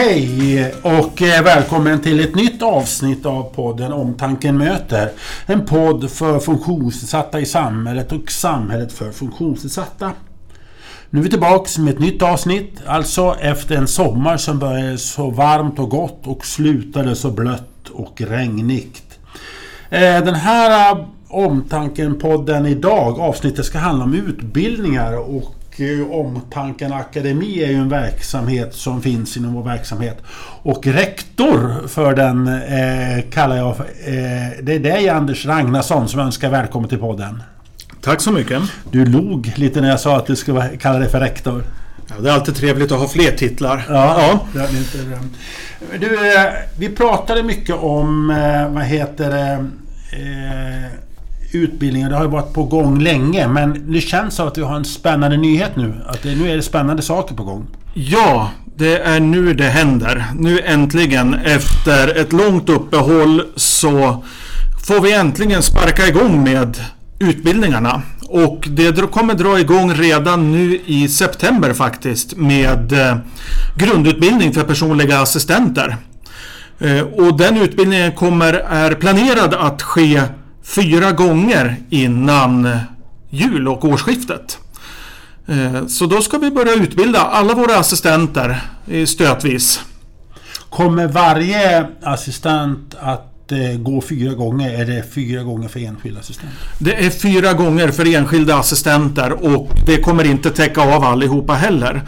Hej och eh, välkommen till ett nytt avsnitt av podden Omtanken möter. En podd för funktionsnedsatta i samhället och samhället för funktionsnedsatta. Nu är vi tillbaks med ett nytt avsnitt, alltså efter en sommar som började så varmt och gott och slutade så blött och regnigt. Eh, den här eh, Omtanken-podden idag, avsnittet ska handla om utbildningar och Omtanken Akademi är ju en verksamhet som finns inom vår verksamhet. Och rektor för den eh, kallar jag för, eh, Det är dig Anders Ragnarsson som önskar välkommen till podden. Tack så mycket. Du log lite när jag sa att du skulle kalla dig för rektor. Ja, det är alltid trevligt att ha fler titlar. Ja, det är inte. Du, eh, vi pratade mycket om, eh, vad heter det, eh, utbildningar. Det har ju varit på gång länge men det känns som att vi har en spännande nyhet nu. Att det, nu är det spännande saker på gång. Ja, det är nu det händer. Nu äntligen efter ett långt uppehåll så får vi äntligen sparka igång med utbildningarna. Och det kommer dra igång redan nu i september faktiskt med eh, grundutbildning för personliga assistenter. Eh, och den utbildningen kommer, är planerad att ske fyra gånger innan jul och årsskiftet. Eh, så då ska vi börja utbilda alla våra assistenter stötvis. Kommer varje assistent att att eh, gå fyra gånger? Är det fyra gånger för enskilda assistenter? Det är fyra gånger för enskilda assistenter och det kommer inte täcka av allihopa heller.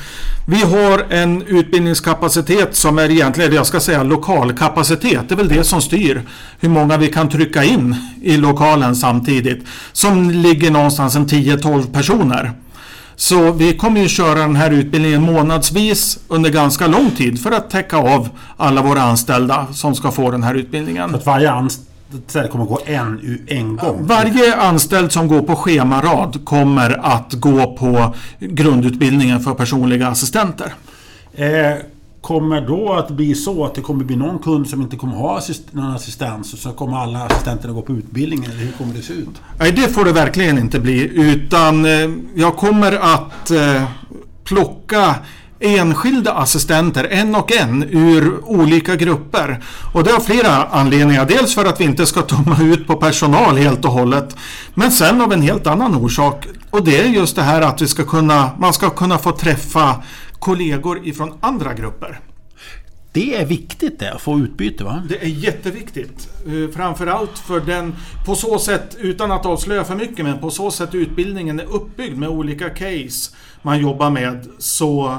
Vi har en utbildningskapacitet som är egentligen, jag ska säga lokalkapacitet. Det är väl det som styr hur många vi kan trycka in i lokalen samtidigt. Som ligger någonstans en 10-12 personer. Så vi kommer ju köra den här utbildningen månadsvis under ganska lång tid för att täcka av alla våra anställda som ska få den här utbildningen. Så att varje anställd kommer gå en, en gång? Varje anställd som går på schemarad kommer att gå på grundutbildningen för personliga assistenter. Eh, kommer då att bli så att det kommer bli någon kund som inte kommer ha assist någon assistans och så kommer alla assistenterna gå på utbildning? Eller hur kommer det se ut? Nej, det får det verkligen inte bli. Utan eh, jag kommer att eh, plocka enskilda assistenter, en och en, ur olika grupper. Och det har flera anledningar. Dels för att vi inte ska tumma ut på personal helt och hållet. Men sen av en helt annan orsak. Och det är just det här att vi ska kunna, man ska kunna få träffa kollegor ifrån andra grupper. Det är viktigt det, att få utbyte va? Det är jätteviktigt. Eh, Framförallt för den, på så sätt, utan att avslöja för mycket, men på så sätt utbildningen är uppbyggd med olika case man jobbar med. Så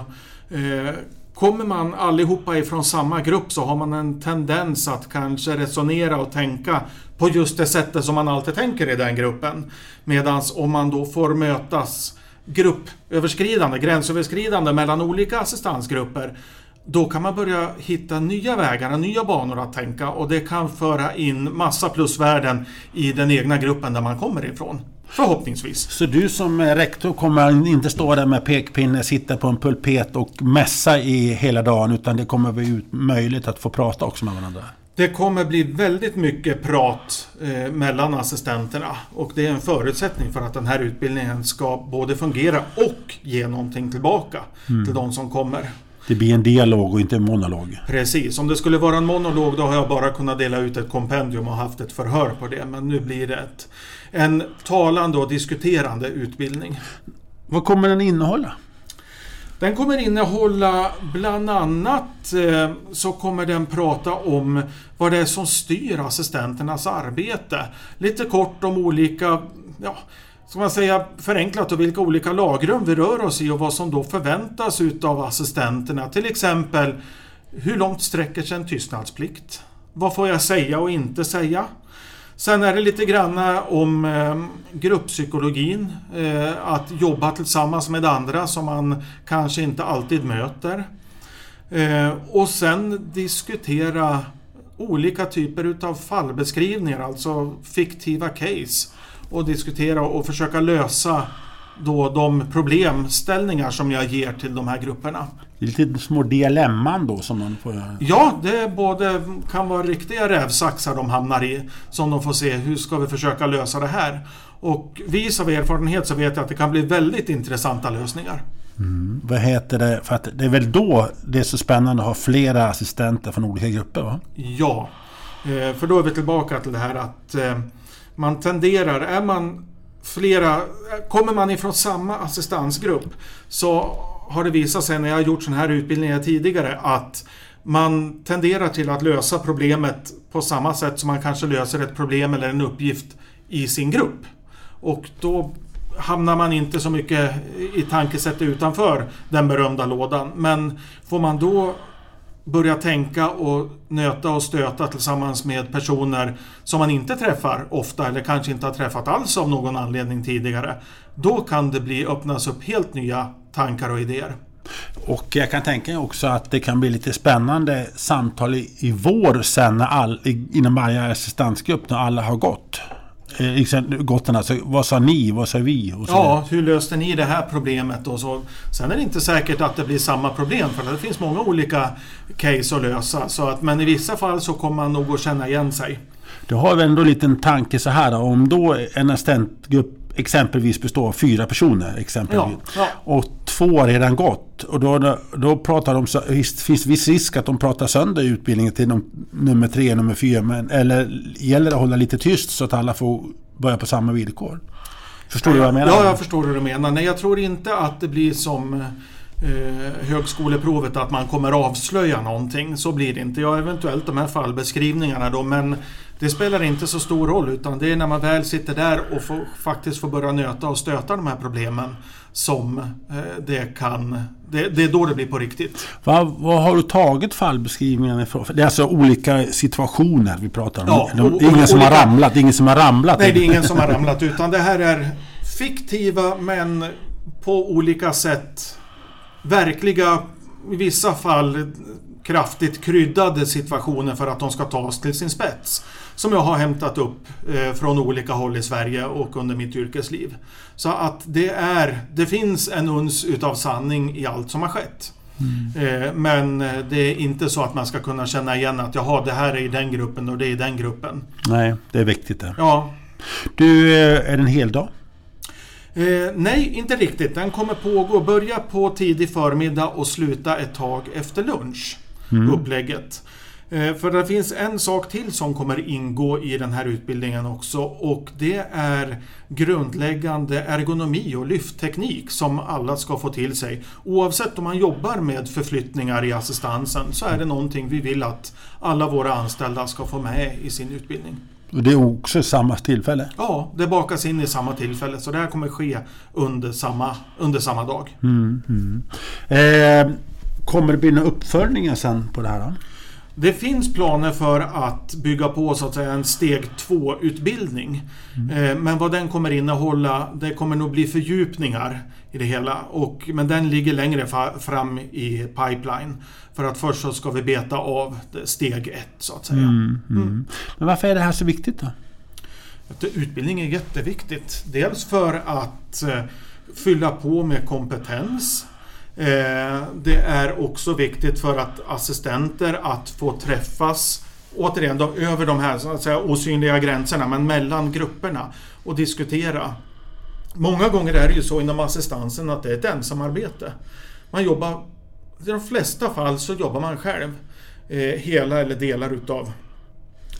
eh, kommer man allihopa ifrån samma grupp så har man en tendens att kanske resonera och tänka på just det sättet som man alltid tänker i den gruppen. Medan om man då får mötas gruppöverskridande, gränsöverskridande mellan olika assistansgrupper då kan man börja hitta nya vägar, nya banor att tänka och det kan föra in massa plusvärden i den egna gruppen där man kommer ifrån. Förhoppningsvis. Så du som rektor kommer inte stå där med pekpinne, sitta på en pulpet och mässa i hela dagen utan det kommer bli möjligt att få prata också med varandra? Det kommer bli väldigt mycket prat eh, mellan assistenterna och det är en förutsättning för att den här utbildningen ska både fungera och ge någonting tillbaka till de som kommer. Det blir en dialog och inte en monolog. Precis, om det skulle vara en monolog då har jag bara kunnat dela ut ett kompendium och haft ett förhör på det. Men nu blir det ett, en talande och diskuterande utbildning. Vad kommer den innehålla? Den kommer innehålla bland annat eh, så kommer den prata om vad det är som styr assistenternas arbete. Lite kort om olika, ja, ska man säga förenklat och vilka olika lagrum vi rör oss i och vad som då förväntas utav assistenterna. Till exempel hur långt sträcker sig en tystnadsplikt? Vad får jag säga och inte säga? Sen är det lite grann eh, om eh, grupppsykologin. Eh, att jobba tillsammans med andra som man kanske inte alltid möter. Och sen diskutera olika typer utav fallbeskrivningar, alltså fiktiva case. Och diskutera och försöka lösa då de problemställningar som jag ger till de här grupperna. Det är lite små dilemman då som man får... Ja, det både, kan vara riktiga rävsaxar de hamnar i som de får se hur ska vi försöka lösa det här. Och vis av erfarenhet så vet jag att det kan bli väldigt intressanta lösningar. Mm. Vad heter det? För att det är väl då det är så spännande att ha flera assistenter från olika grupper? Va? Ja, eh, för då är vi tillbaka till det här att eh, man tenderar, är man flera, kommer man ifrån samma assistansgrupp så har det visat sig när jag har gjort sådana här utbildningar tidigare att man tenderar till att lösa problemet på samma sätt som man kanske löser ett problem eller en uppgift i sin grupp. Och då hamnar man inte så mycket i tankesättet utanför den berömda lådan. Men får man då börja tänka och nöta och stöta tillsammans med personer som man inte träffar ofta eller kanske inte har träffat alls av någon anledning tidigare. Då kan det bli öppnas upp helt nya tankar och idéer. Och jag kan tänka mig också att det kan bli lite spännande samtal i, i vår sen när all, inom varje assistansgrupp när alla har gått. Eh, Gotten alltså, vad sa ni? Vad sa vi? ja, hur löste ni det här problemet? Och så. Sen är det inte säkert att det blir samma problem för det finns många olika case att lösa. Så att, men i vissa fall så kommer man nog att känna igen sig. Du har väl ändå en liten tanke så här om då en assistentgrupp exempelvis består av fyra personer. Exempelvis. Ja, ja. Och två har redan gått. Och då, då pratar de, finns viss risk att de pratar sönder utbildningen till de, nummer tre, nummer fyra. Men, eller gäller det att hålla lite tyst så att alla får börja på samma villkor? Förstår du vad jag menar? Ja, jag förstår hur du menar. Nej, jag tror inte att det blir som eh, högskoleprovet att man kommer avslöja någonting. Så blir det inte. Ja, eventuellt de här fallbeskrivningarna då, men det spelar inte så stor roll utan det är när man väl sitter där och får, faktiskt får börja nöta och stöta de här problemen som eh, det kan... Det, det, är då det blir på riktigt. Vad, vad har du tagit fallbeskrivningarna ifrån? Det är alltså olika situationer vi pratar om. Ja, det är ingen som har ramlat. Ingen som har ramlat. Nej, det är ingen som har ramlat utan det här är fiktiva men på olika sätt verkliga, i vissa fall kraftigt kryddade situationer för att de ska tas till sin spets. Som jag har hämtat upp eh, från olika håll i Sverige och under mitt yrkesliv. Så att det är, det finns en uns utav sanning i allt som har skett. Mm. Eh, men eh, det är inte så att man ska kunna känna igen att jaha, det här är i den gruppen och det är i den gruppen. Nej, det är viktigt det. Ja. Du, är det en hel dag? Eh, nej, inte riktigt. Den kommer pågå, börja på tidig förmiddag och sluta ett tag efter lunch. Mm. Upplägget. Eh, för det finns en sak till som kommer ingå i den här utbildningen också och det är grundläggande ergonomi och lyftteknik som alla ska få till sig. Oavsett om man jobbar med förflyttningar i assistansen så är det någonting vi vill att alla våra anställda ska få med i sin utbildning. Och det är också samma tillfälle? Ja, det bakas in i samma tillfälle. Så det här kommer ske under samma, under samma dag. Mm, mm. Eh, kommer det bli några uppföljningar sen på det här? Då? Det finns planer för att bygga på så att säga en steg 2-utbildning. Mm. Eh, men vad den kommer innehålla, det kommer nog bli fördjupningar i det hela. Och, men den ligger längre fram i pipeline. För att först så ska vi beta av steg 1 så att säga. Mm, mm. mm. Men varför är det här så viktigt då? Utbildning är jätteviktigt. Dels för att eh, fylla på med kompetens Eh, det är också viktigt för att assistenter att få träffas återigen då, över de här så att säga, osynliga gränserna men mellan grupperna och diskutera. Många gånger är det ju så inom assistansen att det är ett ensamarbete. Man jobbar, i de flesta fall så jobbar man själv eh, hela eller delar utav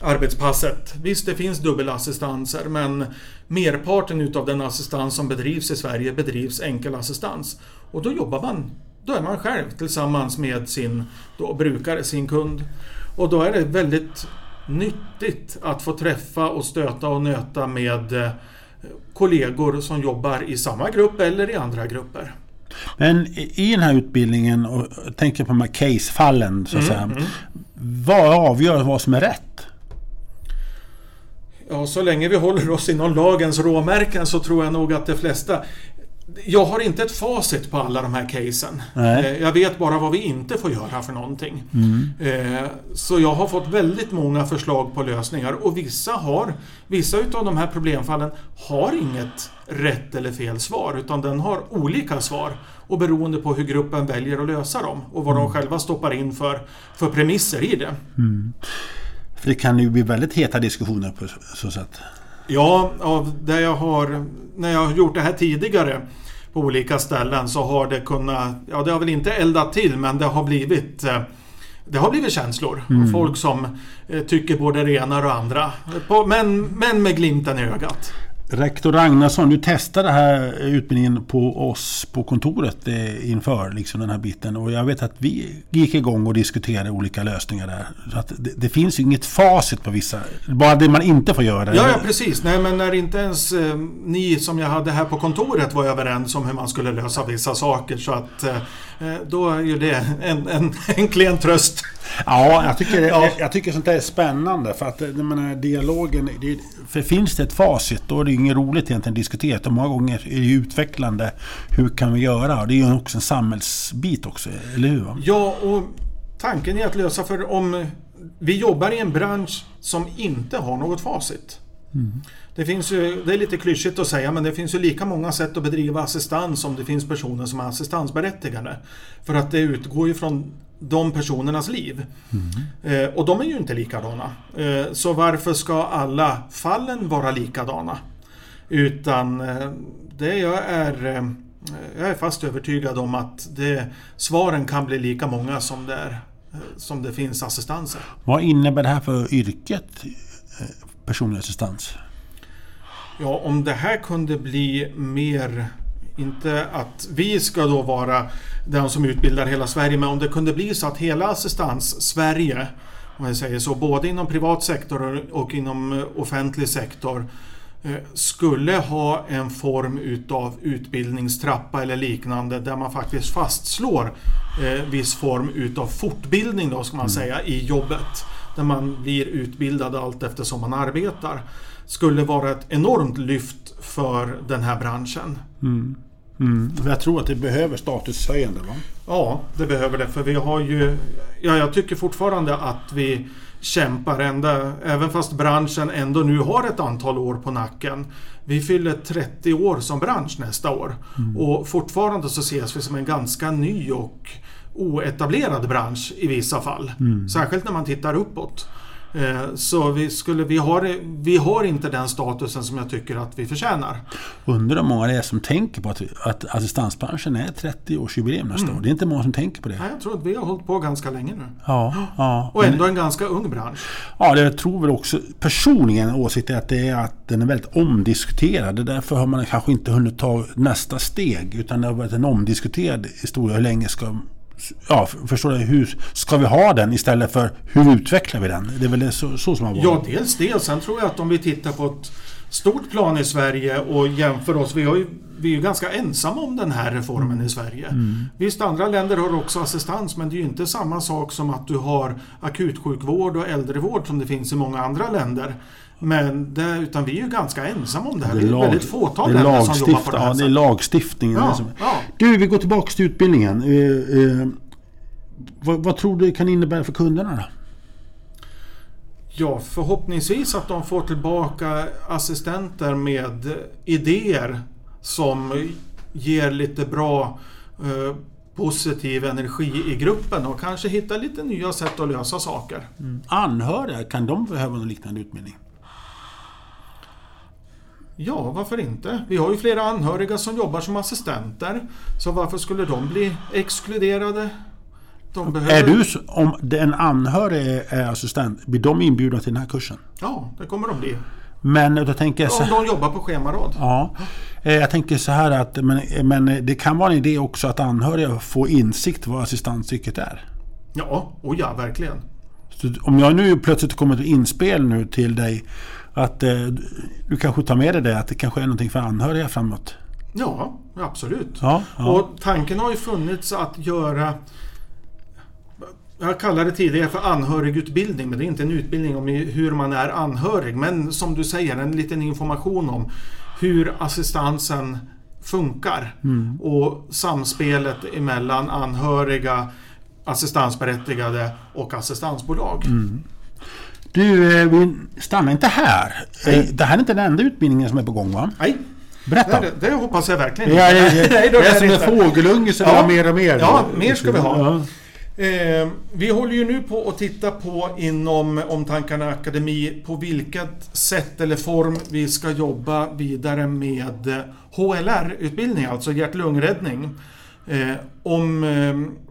arbetspasset. Visst, det finns dubbelassistanser men merparten utav den assistans som bedrivs i Sverige bedrivs enkel assistans. Och då jobbar man, då är man själv tillsammans med sin då, brukare, sin kund. Och då är det väldigt nyttigt att få träffa och stöta och nöta med eh, kollegor som jobbar i samma grupp eller i andra grupper. Men i den här utbildningen, och tänker på de här case-fallen, så att mm, säga. Mm. Vad avgör vad som är rätt? Ja, så länge vi håller oss inom lagens råmärken så tror jag nog att de flesta jag har inte ett facit på alla de här casen. Nej. Eh, jag vet bara vad vi inte får göra för någonting. Mm. Eh, så jag har fått väldigt många förslag på lösningar och vissa har Vissa utav de här problemfallen har inget rätt eller fel svar utan den har olika svar. Och beroende på hur gruppen väljer att lösa dem och vad mm. de själva stoppar in för, för premisser i det. Mm. För det kan ju bli väldigt heta diskussioner på så sätt. Ja, av det jag har, när jag har gjort det här tidigare på olika ställen så har det kunnat, ja det har väl inte eldat till men det har blivit eh, det har blivit känslor. Mm. Folk som eh, tycker både det ena och det andra. Men, men med glimten i ögat. Rektor Ragnarsson, du testade den här utbildningen på oss på kontoret eh, inför liksom den här biten. Och jag vet att vi gick igång och diskuterade olika lösningar där. Så att det, det finns ju inget facit på vissa. Bara det man inte får göra. Ja, ja precis. Nej, men när inte ens eh, ni som jag hade här på kontoret var överens om hur man skulle lösa vissa saker. Så att eh då är ju det en, en, en klen tröst. Ja, jag tycker, ja. jag tycker sånt där är spännande. För att jag menar, dialogen... Det, för finns det ett facit då är det inget roligt egentligen att diskutera. Och många gånger är det utvecklande. Hur kan vi göra? Och det är ju också en samhällsbit också, eller hur? Ja, och tanken är att lösa för om vi jobbar i en bransch som inte har något facit. Mm. Det, finns ju, det är lite klyschigt att säga men det finns ju lika många sätt att bedriva assistans som det finns personer som är assistansberättigade. För att det utgår ju från de personernas liv. Mm. Eh, och de är ju inte likadana. Eh, så varför ska alla fallen vara likadana? Utan eh, det jag är, eh, jag är fast övertygad om att det, svaren kan bli lika många som det, är, eh, som det finns assistanser. Vad innebär det här för yrket eh, personlig assistans? Ja, om det här kunde bli mer inte att vi ska då vara den som utbildar hela Sverige, men om det kunde bli så att hela assistans-Sverige, om jag säger så, både inom privat sektor och inom eh, offentlig sektor, eh, skulle ha en form utav utbildningstrappa eller liknande där man faktiskt fastslår eh, viss form utav fortbildning då ska man mm. säga i jobbet. Där man blir utbildad allt eftersom man arbetar. Skulle vara ett enormt lyft för den här branschen. Mm. Mm. Jag tror att det behöver statushöjande va? Ja, det behöver det. För vi har ju... Ja, jag tycker fortfarande att vi kämpar ända, även fast branschen ändå nu har ett antal år på nacken. Vi fyller 30 år som bransch nästa år. Mm. Och fortfarande så ses vi som en ganska ny och oetablerad bransch i vissa fall. Mm. Särskilt när man tittar uppåt. Eh, så vi, skulle, vi, har, vi har inte den statusen som jag tycker att vi förtjänar. Undrar hur många det är som tänker på att, att assistansbranschen är 30-årsjubileum nästa mm. år. Det är inte många som tänker på det. Nej, jag tror att vi har hållit på ganska länge nu. Ja, ja. Och ändå en ganska ung bransch. Ja, det jag tror väl också personligen åsikt är att, det är att den är väldigt omdiskuterad. Därför har man kanske inte hunnit ta nästa steg. Utan det har varit en omdiskuterad historia. Hur länge ska ja, förstår du, hur ska vi ha den istället för hur utvecklar vi den? Det är väl så, så som har varit? Ja, dels det. Sen tror jag att om vi tittar på ett stort plan i Sverige och jämför oss. Vi, har ju, vi är ju ganska ensamma om den här reformen i Sverige. Mm. Visst, andra länder har också assistans men det är ju inte samma sak som att du har akutsjukvård och äldrevård som det finns i många andra länder. Men det, utan vi är ju ganska ensamma om det här. Det är, det är väldigt fåtal länder som jobbar på det här Ja, det är lagstiftningen. Ja, ja. Du, vi går tillbaka till utbildningen. Eh, eh, vad, vad, tror du det kan innebära för kunderna då? Ja, förhoppningsvis att de får tillbaka assistenter med idéer som ger lite bra eh, positiv energi i gruppen och kanske hitta lite nya sätt att lösa saker. Mm. Anhöriga, kan de behöva någon liknande utbildning? Ja, varför inte? Vi har ju flera anhöriga som jobbar som assistenter. Så varför skulle de bli exkluderade? De behöver... Är du, om en anhörig är assistent, blir de inbjudna till den här kursen? Ja, det kommer de bli. Men då tänker jag så... Om de jobbar på schemarad. Ja. Eh, jag tänker så här att men, men det kan vara en idé också att anhöriga får insikt vad assistansyrket är. Ja, och ja, verkligen. Så om jag nu plötsligt kommer ett inspel nu till dig att eh, du kanske tar med dig det, att det kanske är någonting för anhöriga framåt? Ja, absolut. Ja, ja. Och tanken har ju funnits att göra jag kallade det tidigare för anhörigutbildning, men det är inte en utbildning om hur man är anhörig. Men som du säger, en liten information om hur assistansen funkar. Mm. Och samspelet emellan anhöriga, assistansberättigade och assistansbolag. Mm. Du, eh, vi stannar inte här. Nej. Eh, det här är inte den enda utbildningen som är på gång va? Nej. Berätta. Det, det hoppas jag verkligen det, det, det, det är som en fågelunge som ja. vill ha mer och mer. Ja, mer ska vi ha. Ja. Eh, vi håller ju nu på att titta på inom Omtankarna Akademi på vilket sätt eller form vi ska jobba vidare med HLR-utbildning, alltså hjärt-lungräddning. Eh, om, eh,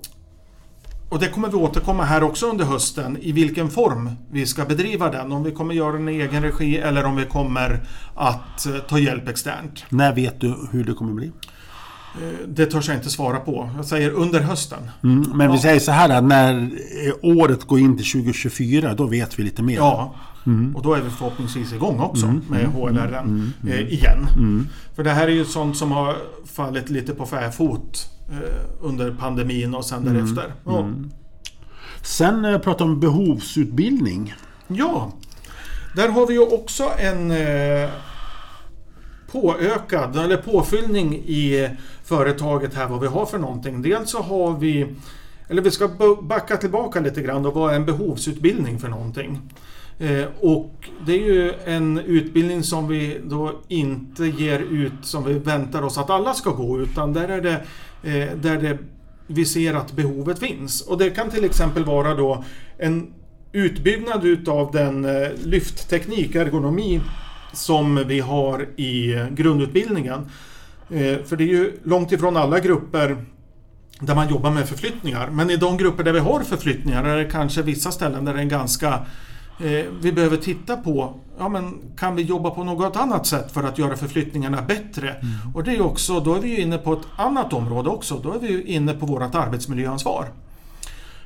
och det kommer vi återkomma här också under hösten, i vilken form vi ska bedriva den. Om vi kommer göra den i egen regi eller om vi kommer att eh, ta hjälp externt. När vet du hur det kommer bli? Eh, Det törs jag inte svara på. Jag säger under hösten. Mm, men vi Ja. säger så här att när eh, året går in till 2024, då vet vi lite mer. Ja, och då är vi förhoppningsvis igång också med HLR eh, igen. För det här är ju sånt som har fallit lite på fäfot eh, under pandemin och sen därefter. Ja. Sen eh, pratar vi om behovsutbildning. ja, där har vi ju också en eh, påökad, eller påfyllning i företaget här vad vi har för någonting. Dels så har vi, eller vi ska backa tillbaka lite grann och vad är en behovsutbildning för någonting? Eh, och det är ju en utbildning som vi då inte ger ut som vi väntar oss att alla ska gå utan där är det, eh, där det vi ser att behovet finns. Och det kan till exempel vara då en utbyggnad utav den eh, lyftteknik, ergonomi som vi har i grundutbildningen. Eh, För det är ju långt ifrån alla grupper där man jobbar med förflyttningar. Men i de grupper där vi har förflyttningar är det kanske vissa ställen där det är en ganska eh, vi behöver titta på, ja men kan vi jobba på något annat sätt för att göra förflyttningarna bättre? Och det är också, då är vi ju inne på ett annat område också. Då är vi ju inne på vårt arbetsmiljöansvar.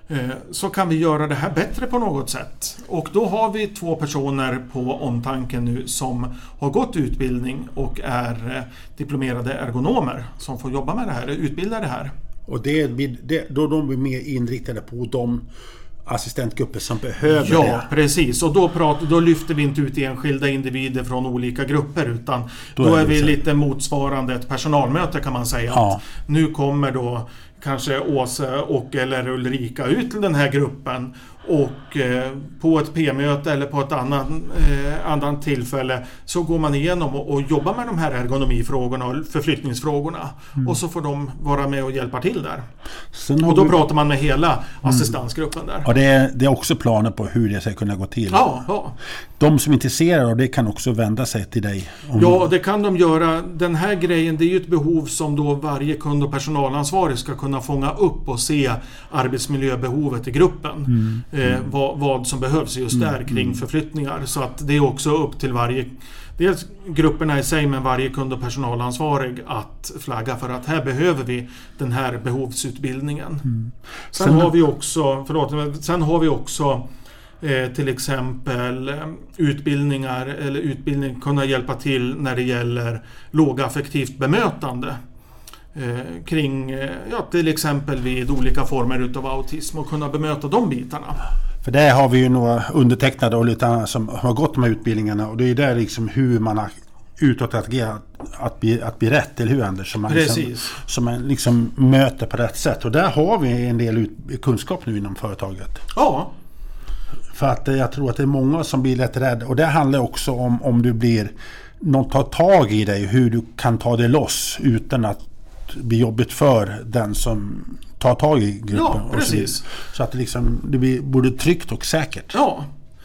Eh, Så kan vi göra det här bättre på något sätt. Och då har vi två personer på omtanken nu som har gått utbildning och är eh, diplomerade ergonomer som får jobba med det här, utbilda det här. Och det, det, då de blir mer inriktade på de assistentgrupper som behöver Ja, det. precis. Och då, pratar, då lyfter vi inte ut enskilda individer från olika grupper utan då, Då är är vi lite motsvarande ett personalmöte kan man säga. Ja. Att nu kommer då kanske Åse och eller Ulrika ut till den här gruppen och eh, på ett P-möte eller på ett annat, eh, annat tillfälle så går man igenom och, och jobbar med de här ergonomifrågorna och förflyttningsfrågorna. Mm. Och så får de vara med och hjälpa till där. Och då vi, pratar man med hela assistansgruppen där. ja, det, är, det är också planer på hur det ska kunna gå till. Ja, ja. De som är intresserade av det kan också vända sig till dig. Om, Ja, det kan de göra. Den här grejen, det är ju ett behov som då varje kund och personalansvarig ska kunna fånga upp och se arbetsmiljöbehovet i gruppen. Eh, vad, vad som behövs just där kring förflyttningar. Så att det är också upp till varje Dels grupperna i sig men varje kund och personalansvarig att flagga för att här behöver vi den här behovsutbildningen. Sen, Sen- har vi också, förlåt, sen har vi också eh, till exempel eh, utbildningar eller utbildning kunna hjälpa till när det gäller lågaffektivt bemötande. Eh, kring, eh, ja, till exempel vid olika former utav autism och kunna bemöta de bitarna. För där har vi ju några undertecknade och lite andra som har gått de här utbildningarna. Och det är där liksom hur man har utåt agerat att bli, att bli rätt, eller hur Anders? Som man, liksom, Precis. som man liksom möter på rätt sätt. Och där har vi en del ut, kunskap nu inom företaget. Ja, För att eh, jag tror att det är många som blir lätt rädda. Och det handlar också om om du blir... Någon tar tag i dig, hur du kan ta det loss utan att bli jobbigt för den som tar tag i gruppen. Ja, så precis. vidare. Så att det, liksom, det blir både tryggt och säkert. ja.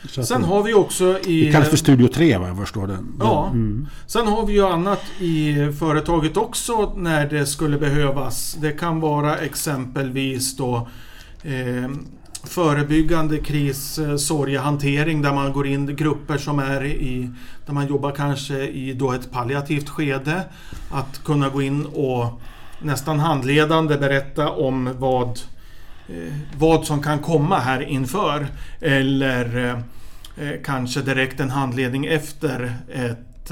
Så Sen det, har vi också i... det kallas för Studio 3 vad jag förstår det. Ja. Mm. Sen har vi ju annat i företaget också när det skulle behövas. Det kan vara exempelvis då eh, förebyggande kris, eh, sorgehantering där man går in i grupper som är i, där man jobbar kanske i då ett palliativt skede. Att kunna gå in och nästan handledande berätta om vad eh, vad som kan komma här inför. Eller eh, kanske direkt en handledning efter ett,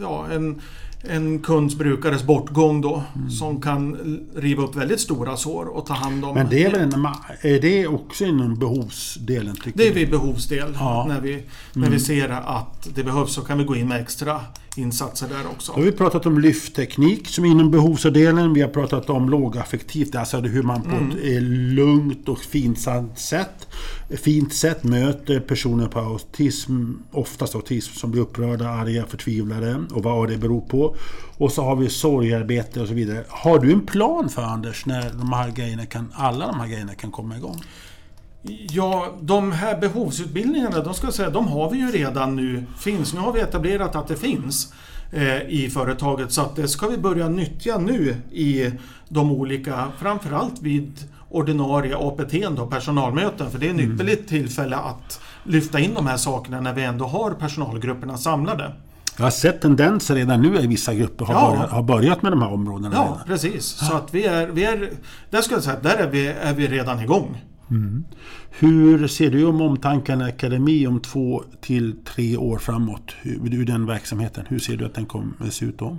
ja, en, en kunds brukares bortgång då. Som kan riva upp väldigt stora sår och ta hand om. Men det är väl en, är det också inom behovsdelen? Tycker Det är vid behovsdel. Ja. När, vi, när vi ser att det behövs så kan vi gå in med extra insatser där också. Då har vi pratat om lyftteknik som inom behovsdelen. Vi har pratat om lågaffektivt, alltså hur man på ett eh, lugnt och fint sätt, fint sätt möter personer på autism, oftast autism, som blir upprörda, arga, förtvivlade och vad det beror på. och, och så har vi sorgarbete och så vidare. Har du en plan för Anders när de här grejerna kan, alla de här grejerna kan komma igång? Ja, de här behovsutbildningarna, de ska säga, de har vi ju redan nu. Finns. Nu har vi etablerat att det finns eh, i företaget så att det ska vi börja nyttja nu i de olika, framförallt vid ordinarie APT, då, personalmöten. För det är ett mm. ypperligt tillfälle att lyfta in de här sakerna när vi ändå har personalgrupperna samlade. Jag har sett tendenser redan nu i vissa grupper har, ja. börjat, har börjat med de här områdena. Ja, redan. precis. Så att vi är, vi är, där skulle jag säga, där är vi, är vi redan igång. Mm. Hur ser du om Omtanken Akademi om två till tre år framåt? Hur, den verksamheten, hur ser du att den kommer se ut då?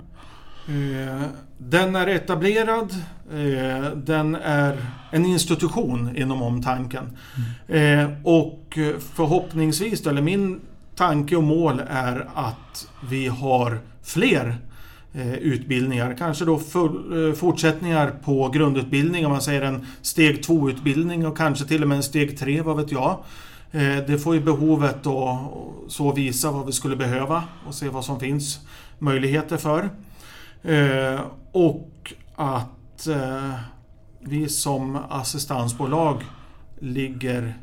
Eh, den är etablerad. Eh, den är en institution inom omtanken. Mm. Eh, och förhoppningsvis, eller min tanke och mål är att vi har fler Eh, utbildningar. Kanske då för, eh, fortsättningar på grundutbildning, om man säger en steg 2-utbildning och kanske till och med en steg 3, vad vet jag. Eh, det får ju behovet då så visa vad vi skulle behöva och se vad som finns möjligheter för. Och att vi som assistansbolag ligger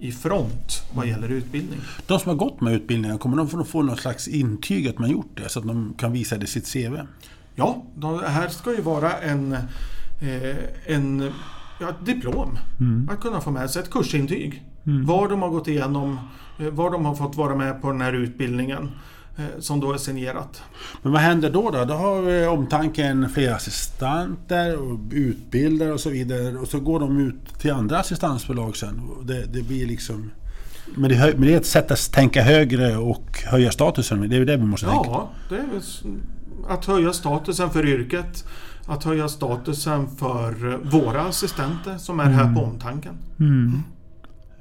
i front vad gäller utbildning. De som har gått med utbildningen, kommer de få något slags intyg att man gjort det så att de kan visa det i sitt CV? Ja, det här ska ju vara en, eh, en ja, ett diplom. Mm. Att kunna få med sig ett kursintyg. Mm. Var de har gått igenom, eh, var de har fått vara med på den här utbildningen. Eh, som då är signerat. Men vad händer då? Då, då har vi omtanken fler assistenter och utbildare och så vidare. Och så går de ut till andra assistansbolag sen. Det, det blir liksom... Men det, men det är ett sätt att tänka högre och höja statusen. Det är det vi måste ja, tänka. Ja, det är att höja statusen för yrket. Att höja statusen för våra assistenter som är mm. här på omtanken. Mm.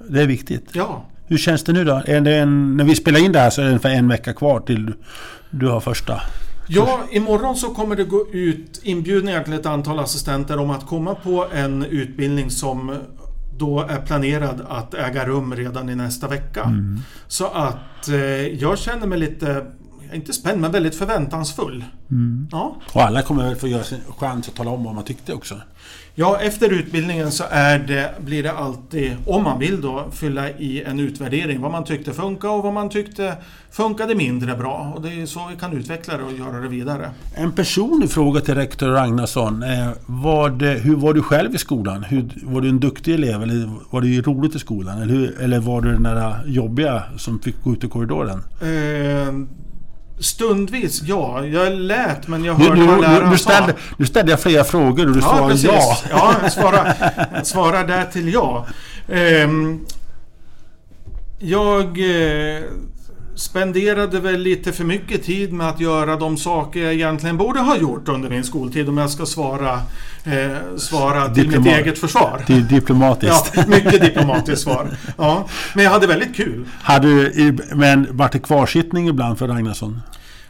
Det är viktigt. Ja. Hur känns det nu då? En, när vi spelar in det här så är det ungefär en vecka kvar till du, du har första. Ja, imorgon så kommer det gå ut inbjudningar till ett antal assistenter om att komma på en utbildning som då är planerad att äga rum redan i nästa vecka. Mm. Så att eh, jag känner mig lite inte spänd, men väldigt förväntansfull. Mm. Ja. Och alla kommer väl få göra sin chans att tala om vad man tyckte också? Ja, efter utbildningen så är det, blir det alltid, om man vill då, fylla i en utvärdering. Vad man tyckte funkade och vad man tyckte funkade mindre bra. Och det är så vi kan utveckla det och göra det vidare. En personlig fråga till rektor Ragnarsson. Var det, hur var du själv i skolan? Hur, var du en duktig elev eller var det roligt i skolan? Eller, hur, eller var du den där jobbiga som fick gå ut i korridoren? Eh, Stundvis, ja. Jag lät men jag hörde vad läraren nu, ställde, sa. Nu ställde jag flera frågor och du ja, svarade precis. ja. Ja, jag svarar, svarar där till ja. Um, jag eh, spenderade väl lite för mycket tid med att göra de saker jag egentligen borde ha gjort under min skoltid om jag ska svara, eh, svara till mitt eget försvar. Det är diplomatiskt. Ja, mycket diplomatiskt svar. Ja, men jag hade väldigt kul. Hade, men vart det kvarsittning ibland för Ragnarsson?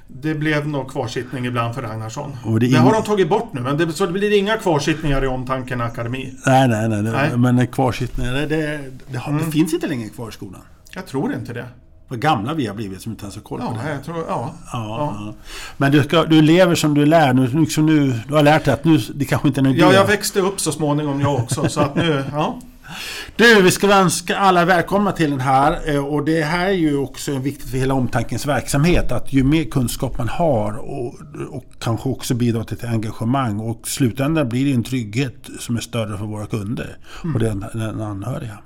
Det blev nog kvarsittning ibland för Ragnarsson. det, det har de tagit bort nu, men det, så det blir inga kvarsittningar i Omtanken Akademi. Nej, nej, nej. nej. Men kvarsittningar, det, det, det, har, mm. det finns inte längre kvar i skolan. Jag tror inte det. Vad gamla vi har blivit som inte ens har koll på ja, det. Jag tror, ja, ja, ja. Men du, ska, du lever som du lär. Nu, liksom nu, du har lärt dig att nu, det kanske inte är någon Ja, jag växte upp så småningom jag också. så att nu, ja. Du, vi ska önska alla välkomna till den här. Eh, och det här är ju också viktigt för hela omtankens verksamhet. Att ju mer kunskap man har och, och kanske också bidrar till ett engagemang. Och slutändan blir det en trygghet som är större för våra kunder mm. och den, den anhöriga.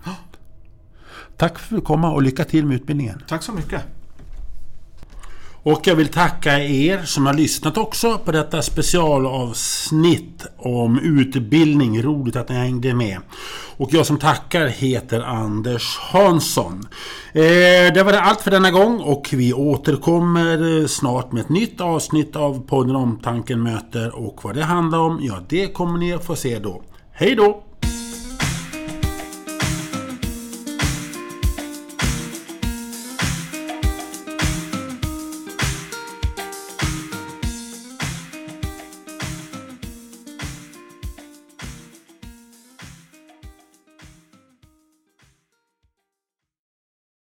Tack för att du kom och lycka till med utbildningen. Tack så mycket. Och jag vill tacka er som har lyssnat också på detta specialavsnitt om utbildning. Roligt att ni hängde med. Och jag som tackar heter Anders Hansson. Eh, det var det allt för denna gång och vi återkommer eh, snart med ett nytt avsnitt av podden Omtanken möter och vad det handlar om, ja det kommer ni att få se då. Hej då!